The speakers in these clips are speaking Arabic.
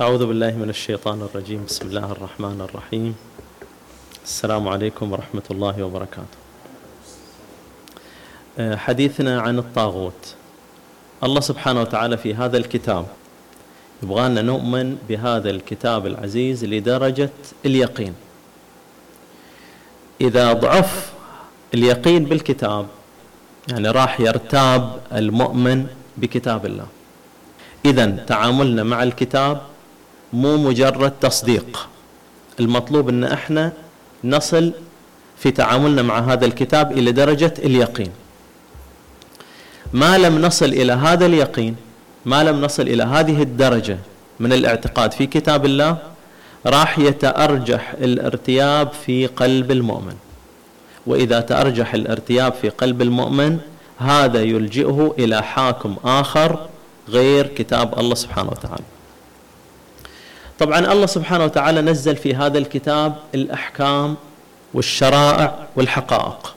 أعوذ بالله من الشيطان الرجيم. بسم الله الرحمن الرحيم. السلام عليكم ورحمة الله وبركاته. آه، حديثنا عن الطاغوت. الله سبحانه وتعالى في هذا الكتاب يبغانا نؤمن بهذا الكتاب العزيز لدرجة اليقين. إذا ضعف اليقين بالكتاب يعني راح يرتاب المؤمن بكتاب الله. إذا تعاملنا مع الكتاب مو مجرد تصديق. المطلوب إن إحنا نصل في تعاملنا مع هذا الكتاب إلى درجة اليقين. ما لم نصل إلى هذا اليقين ما لم نصل إلى هذه الدرجة من الاعتقاد في كتاب الله راح يتأرجح الارتياب في قلب المؤمن. وإذا تأرجح الارتياب في قلب المؤمن هذا يلجئه إلى حاكم آخر غير كتاب الله سبحانه وتعالى. طبعا الله سبحانه وتعالى نزل في هذا الكتاب الأحكام والشرائع والحقائق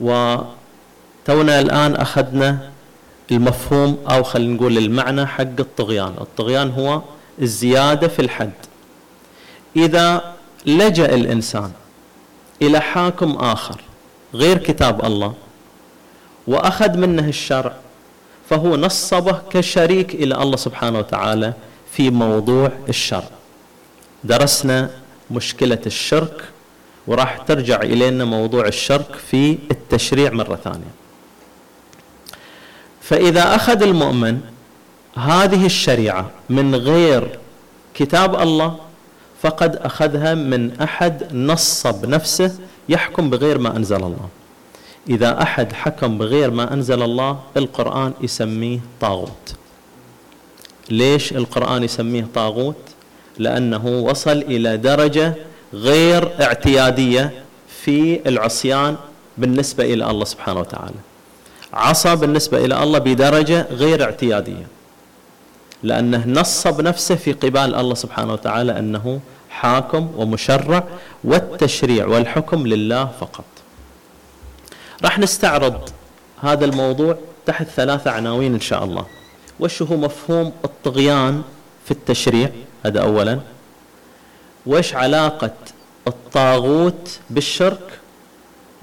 وتونا الآن أخذنا المفهوم أو خلينا نقول المعنى حق الطغيان، الطغيان هو الزيادة في الحد. إذا لجأ الإنسان إلى حاكم آخر غير كتاب الله وأخذ منه الشرع فهو نصبه كشريك إلى الله سبحانه وتعالى في موضوع الشرع. درسنا مشكلة الشرك وراح ترجع إلينا موضوع الشرك في التشريع مرة ثانية. فإذا أخذ المؤمن هذه الشريعة من غير كتاب الله فقد أخذها من أحد نصب نفسه يحكم بغير ما أنزل الله. إذا أحد حكم بغير ما أنزل الله القرآن يسميه طاغوت. ليش القرآن يسميه طاغوت؟ لأنه وصل إلى درجة غير اعتيادية في العصيان بالنسبة إلى الله سبحانه وتعالى. عصى بالنسبة إلى الله بدرجة غير اعتيادية. لأنه نصب نفسه في قبال الله سبحانه وتعالى أنه حاكم ومشرع والتشريع والحكم لله فقط. راح نستعرض هذا الموضوع تحت ثلاثة عناوين إن شاء الله. وش هو مفهوم الطغيان في التشريع؟ هذا أولا. وش علاقة الطاغوت بالشرك؟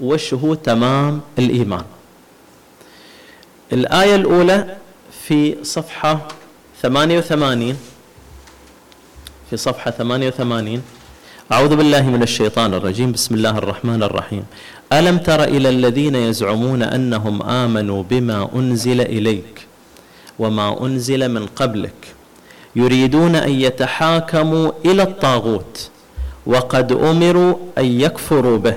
وش هو تمام الإيمان؟ الآية الأولى في صفحة 88 في صفحة 88 أعوذ بالله من الشيطان الرجيم. بسم الله الرحمن الرحيم. ألم تر إلى الذين يزعمون أنهم آمنوا بما أنزل إليك؟ وما أنزل من قبلك. يريدون أن يتحاكموا إلى الطاغوت وقد أمروا أن يكفروا به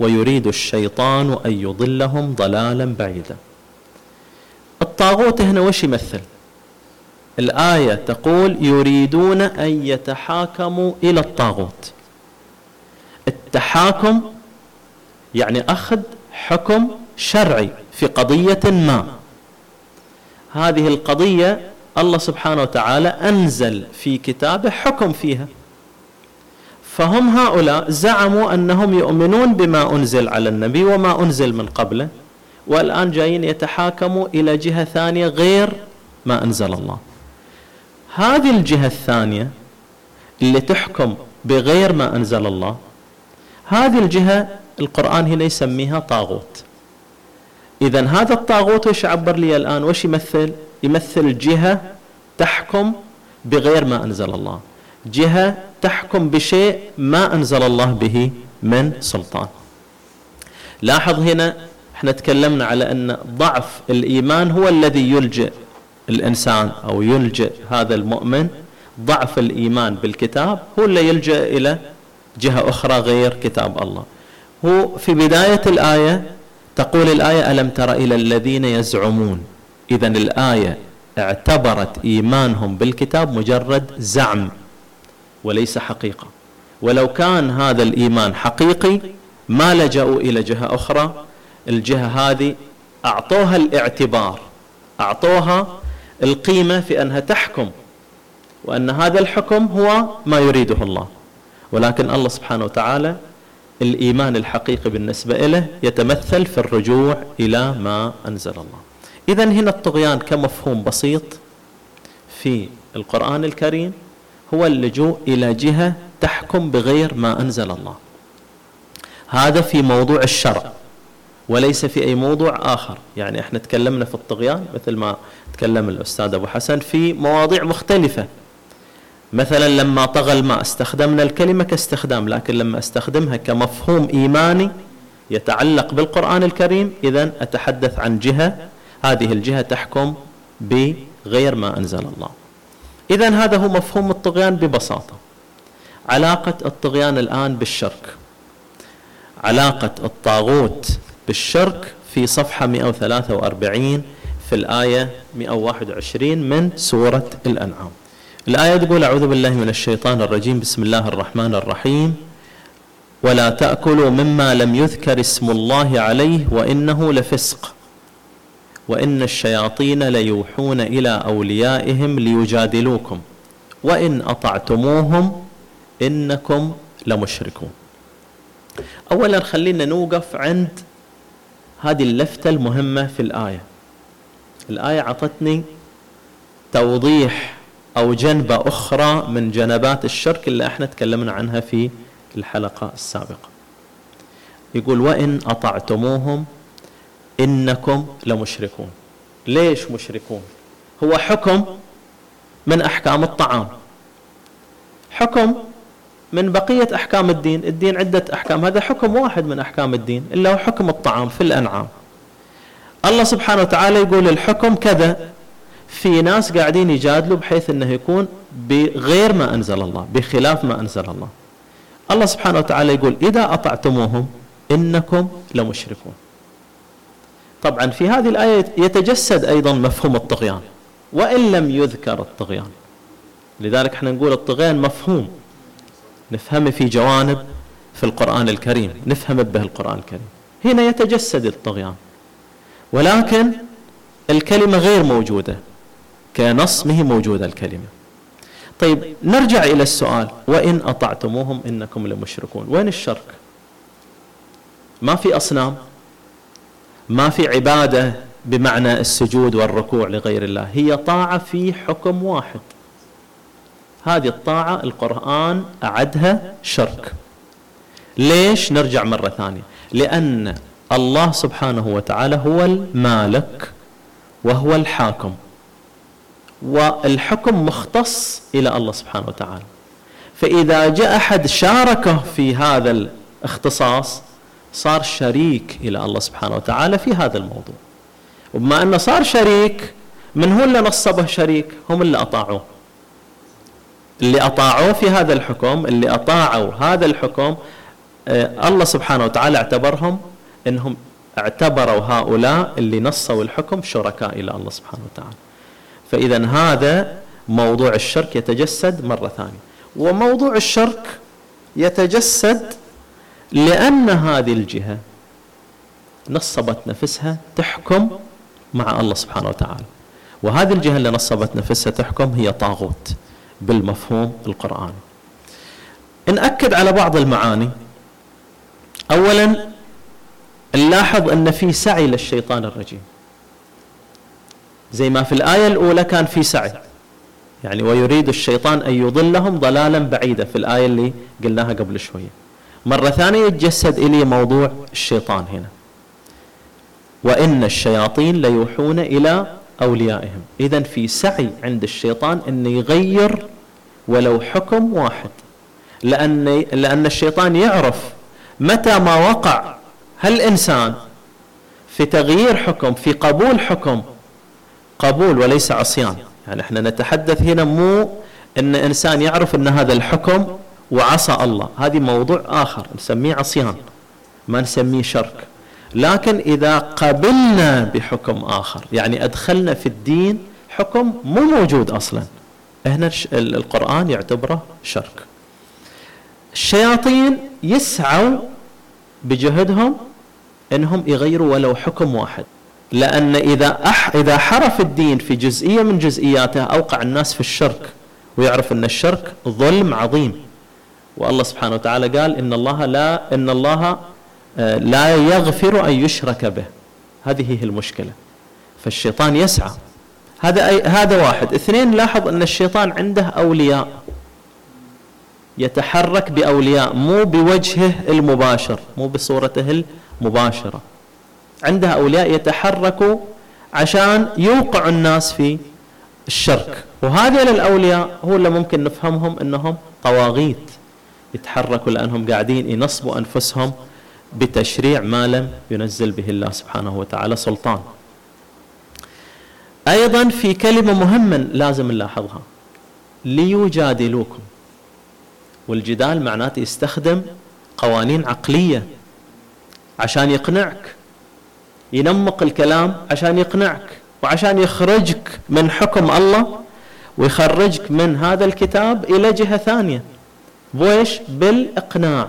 ويريد الشيطان أن يضلهم ضلالا بعيدا. الطاغوت هنا وش يمثل؟ الآية تقول يريدون أن يتحاكموا إلى الطاغوت. التحاكم يعني أخذ حكم شرعي في قضية ما. هذه القضية الله سبحانه وتعالى أنزل في كتابه حكم فيها. فهم هؤلاء زعموا أنهم يؤمنون بما أنزل على النبي وما أنزل من قبله والآن جايين يتحاكموا إلى جهة ثانية غير ما أنزل الله. هذه الجهة الثانية اللي تحكم بغير ما أنزل الله هذه الجهة القرآن هنا يسميها طاغوت. إذا هذا الطاغوت وش عبر لي الآن؟ وش يمثل؟ يمثل جهة تحكم بغير ما أنزل الله. جهة تحكم بشيء ما أنزل الله به من سلطان. لاحظ هنا إحنا تكلمنا على أن ضعف الإيمان هو الذي يلجئ الإنسان أو يلجئ هذا المؤمن. ضعف الإيمان بالكتاب هو اللي يلجأ إلى جهة أخرى غير كتاب الله. هو في بداية الآية تقول الآية ألم تر إلى الذين يزعمون؟ إذا الآية اعتبرت إيمانهم بالكتاب مجرد زعم وليس حقيقة. ولو كان هذا الإيمان حقيقي ما لجأوا إلى جهة أخرى. الجهة هذه أعطوها الاعتبار أعطوها القيمة في أنها تحكم وأن هذا الحكم هو ما يريده الله. ولكن الله سبحانه وتعالى الإيمان الحقيقي بالنسبة له يتمثل في الرجوع إلى ما أنزل الله. إذا هنا الطغيان كمفهوم بسيط في القرآن الكريم هو اللجوء إلى جهة تحكم بغير ما أنزل الله. هذا في موضوع الشرع وليس في أي موضوع آخر. يعني إحنا تكلمنا في الطغيان مثل ما تكلم الأستاذ أبو حسن في مواضيع مختلفة. مثلا لما طغى الماء استخدمنا الكلمة كاستخدام لكن لما استخدمها كمفهوم إيماني يتعلق بالقرآن الكريم إذا أتحدث عن جهة هذه الجهة تحكم بغير ما أنزل الله. إذا هذا هو مفهوم الطغيان ببساطة. علاقة الطغيان الآن بالشرك. علاقة الطاغوت بالشرك في صفحة 143 في الآية 121 من سورة الأنعام. الآية تقول أعوذ بالله من الشيطان الرجيم بسم الله الرحمن الرحيم. ولا تأكلوا مما لم يذكر اسم الله عليه وإنه لفسق. وإن الشياطين ليوحون إلى أوليائهم ليجادلوكم. وإن أطعتموهم إنكم لمشركون. أولا خلينا نوقف عند هذه اللفتة المهمة في الآية. الآية عطتني توضيح أو جنبة أخرى من جنبات الشرك اللي إحنا تكلمنا عنها في الحلقة السابقة. يقول وإن أطعتموهم إنكم لمشركون. ليش مشركون؟ هو حكم من أحكام الطعام. حكم من بقية أحكام الدين. الدين عدة أحكام. هذا حكم واحد من أحكام الدين إلا هو حكم الطعام في الأنعام. الله سبحانه وتعالى يقول الحكم كذا. في ناس قاعدين يجادلوا بحيث إنه يكون بغير ما أنزل الله بخلاف ما أنزل الله. الله سبحانه وتعالى يقول إذا أطعتموهم إنكم لمشركون. طبعا في هذه الآية يتجسد أيضا مفهوم الطغيان وإن لم يذكر الطغيان. لذلك إحنا نقول الطغيان مفهوم. نفهمه في جوانب في القرآن الكريم نفهم به القرآن الكريم. هنا يتجسد الطغيان. ولكن الكلمة غير موجودة. كنص مه موجودة الكلمة. طيب نرجع إلى السؤال وإن أطعتموهم إنكم لمشركون. وين الشرك؟ ما في أصنام ما في عبادة بمعنى السجود والركوع لغير الله. هي طاعة في حكم واحد. هذه الطاعة القرآن أعدها شرك. ليش؟ نرجع مرة ثانية. لأن الله سبحانه وتعالى هو المالك وهو الحاكم. والحكم مختص إلى الله سبحانه وتعالى. فإذا جاء أحد شاركه في هذا الاختصاص صار شريك إلى الله سبحانه وتعالى في هذا الموضوع. وبما أنه صار شريك من هو اللي نصبه شريك؟ هم اللي أطاعوه. اللي أطاعوه في هذا الحكم اللي أطاعوا هذا الحكم آه، الله سبحانه وتعالى اعتبرهم أنهم اعتبروا هؤلاء اللي نصوا الحكم شركاء إلى الله سبحانه وتعالى. فإذا هذا موضوع الشرك يتجسد مرة ثانية. وموضوع الشرك يتجسد لأن هذه الجهة نصبت نفسها تحكم مع الله سبحانه وتعالى. وهذه الجهة اللي نصبت نفسها تحكم هي طاغوت بالمفهوم القرآني. نأكد على بعض المعاني. أولا نلاحظ أن في سعي للشيطان الرجيم. زي ما في الآية الأولى كان في سعي. يعني ويريد الشيطان أن يضلهم ضلالا بعيدا. في الآية اللي قلناها قبل شوية. مرة ثانية يتجسد إلي موضوع الشيطان هنا. وإن الشياطين ليوحون إلى أوليائهم. إذا في سعي عند الشيطان أن يغير ولو حكم واحد. لأن, لأن الشيطان يعرف متى ما وقع هل إنسان في تغيير حكم في قبول حكم قبول وليس عصيان. يعني إحنا نتحدث هنا مو إن إنسان يعرف إن هذا الحكم وعصى الله. هذه موضوع آخر نسميه عصيان ما نسميه شرك. لكن إذا قبلنا بحكم آخر يعني أدخلنا في الدين حكم مو موجود أصلا. هنا القرآن يعتبره شرك. الشياطين يسعوا بجهدهم إنهم يغيروا ولو حكم واحد. لأن إذا أح إذا حرف الدين في جزئية من جزئياته أوقع الناس في الشرك ويعرف أن الشرك ظلم عظيم. والله سبحانه وتعالى قال إن الله لا إن الله آه، لا يغفر أن يشرك به. هذه هي المشكلة. فالشيطان يسعى. هذا أي هذا واحد. اثنين لاحظ أن الشيطان عنده أولياء. يتحرك بأولياء مو بوجهه المباشر مو بصورته المباشرة. عنده أولياء يتحركوا عشان يوقع الناس في الشرك. وهذه الأولياء هو اللي ممكن نفهمهم أنهم طواغيت. يتحركوا لأنهم قاعدين ينصبوا أنفسهم بتشريع ما لم ينزل به الله سبحانه وتعالى سلطان. أيضا في كلمة مهمة لازم نلاحظها. ليجادلوكم. والجدال معناته يستخدم قوانين عقلية عشان يقنعك ينمق الكلام عشان يقنعك وعشان يخرجك من حكم الله ويخرجك من هذا الكتاب إلى جهة ثانية. بويش؟ بالإقناع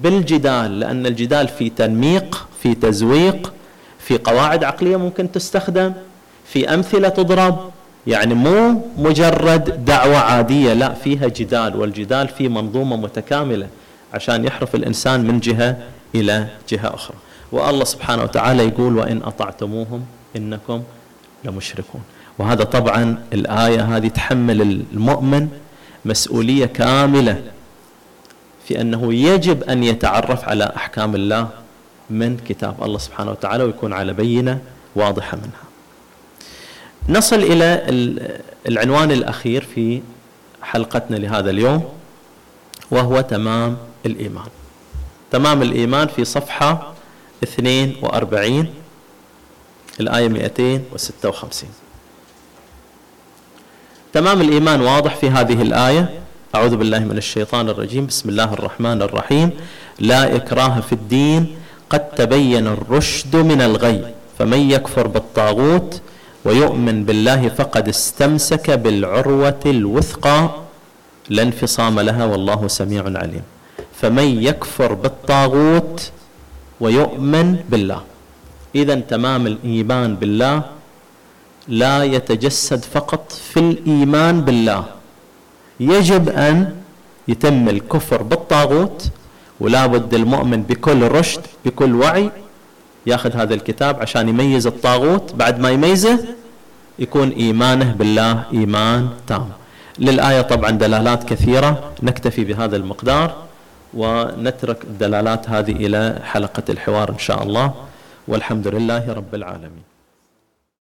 بالجدال لأن الجدال في تنميق في تزويق في قواعد عقلية ممكن تستخدم في أمثلة تضرب. يعني مو مجرد دعوة عادية لا فيها جدال والجدال في منظومة متكاملة عشان يحرف الإنسان من جهة إلى جهة أخرى. والله سبحانه وتعالى يقول وإن أطعتموهم إنكم لمشركون. وهذا طبعا الآية هذه تحمل المؤمن مسؤولية كاملة في أنه يجب أن يتعرف على أحكام الله من كتاب الله سبحانه وتعالى ويكون على بينة واضحة منها. نصل إلى العنوان الأخير في حلقتنا لهذا اليوم وهو تمام الإيمان. تمام الإيمان في صفحة 42 الآية 256 تمام الإيمان واضح في هذه الآية؟ أعوذ بالله من الشيطان الرجيم. بسم الله الرحمن الرحيم. لا إكراه في الدين قد تبين الرشد من الغي فمن يكفر بالطاغوت ويؤمن بالله فقد استمسك بالعروة الوثقى. لا انفصام لها والله سميع عليم. فمن يكفر بالطاغوت ويؤمن بالله. إذا تمام الإيمان بالله لا يتجسد فقط في الإيمان بالله. يجب أن يتم الكفر بالطاغوت ولا بد المؤمن بكل رشد بكل وعي ياخذ هذا الكتاب عشان يميز الطاغوت. بعد ما يميزه يكون إيمانه بالله إيمان تام. للآية طبعا دلالات كثيرة نكتفي بهذا المقدار. ونترك الدلالات هذه إلى حلقة الحوار إن شاء الله والحمد لله رب العالمين.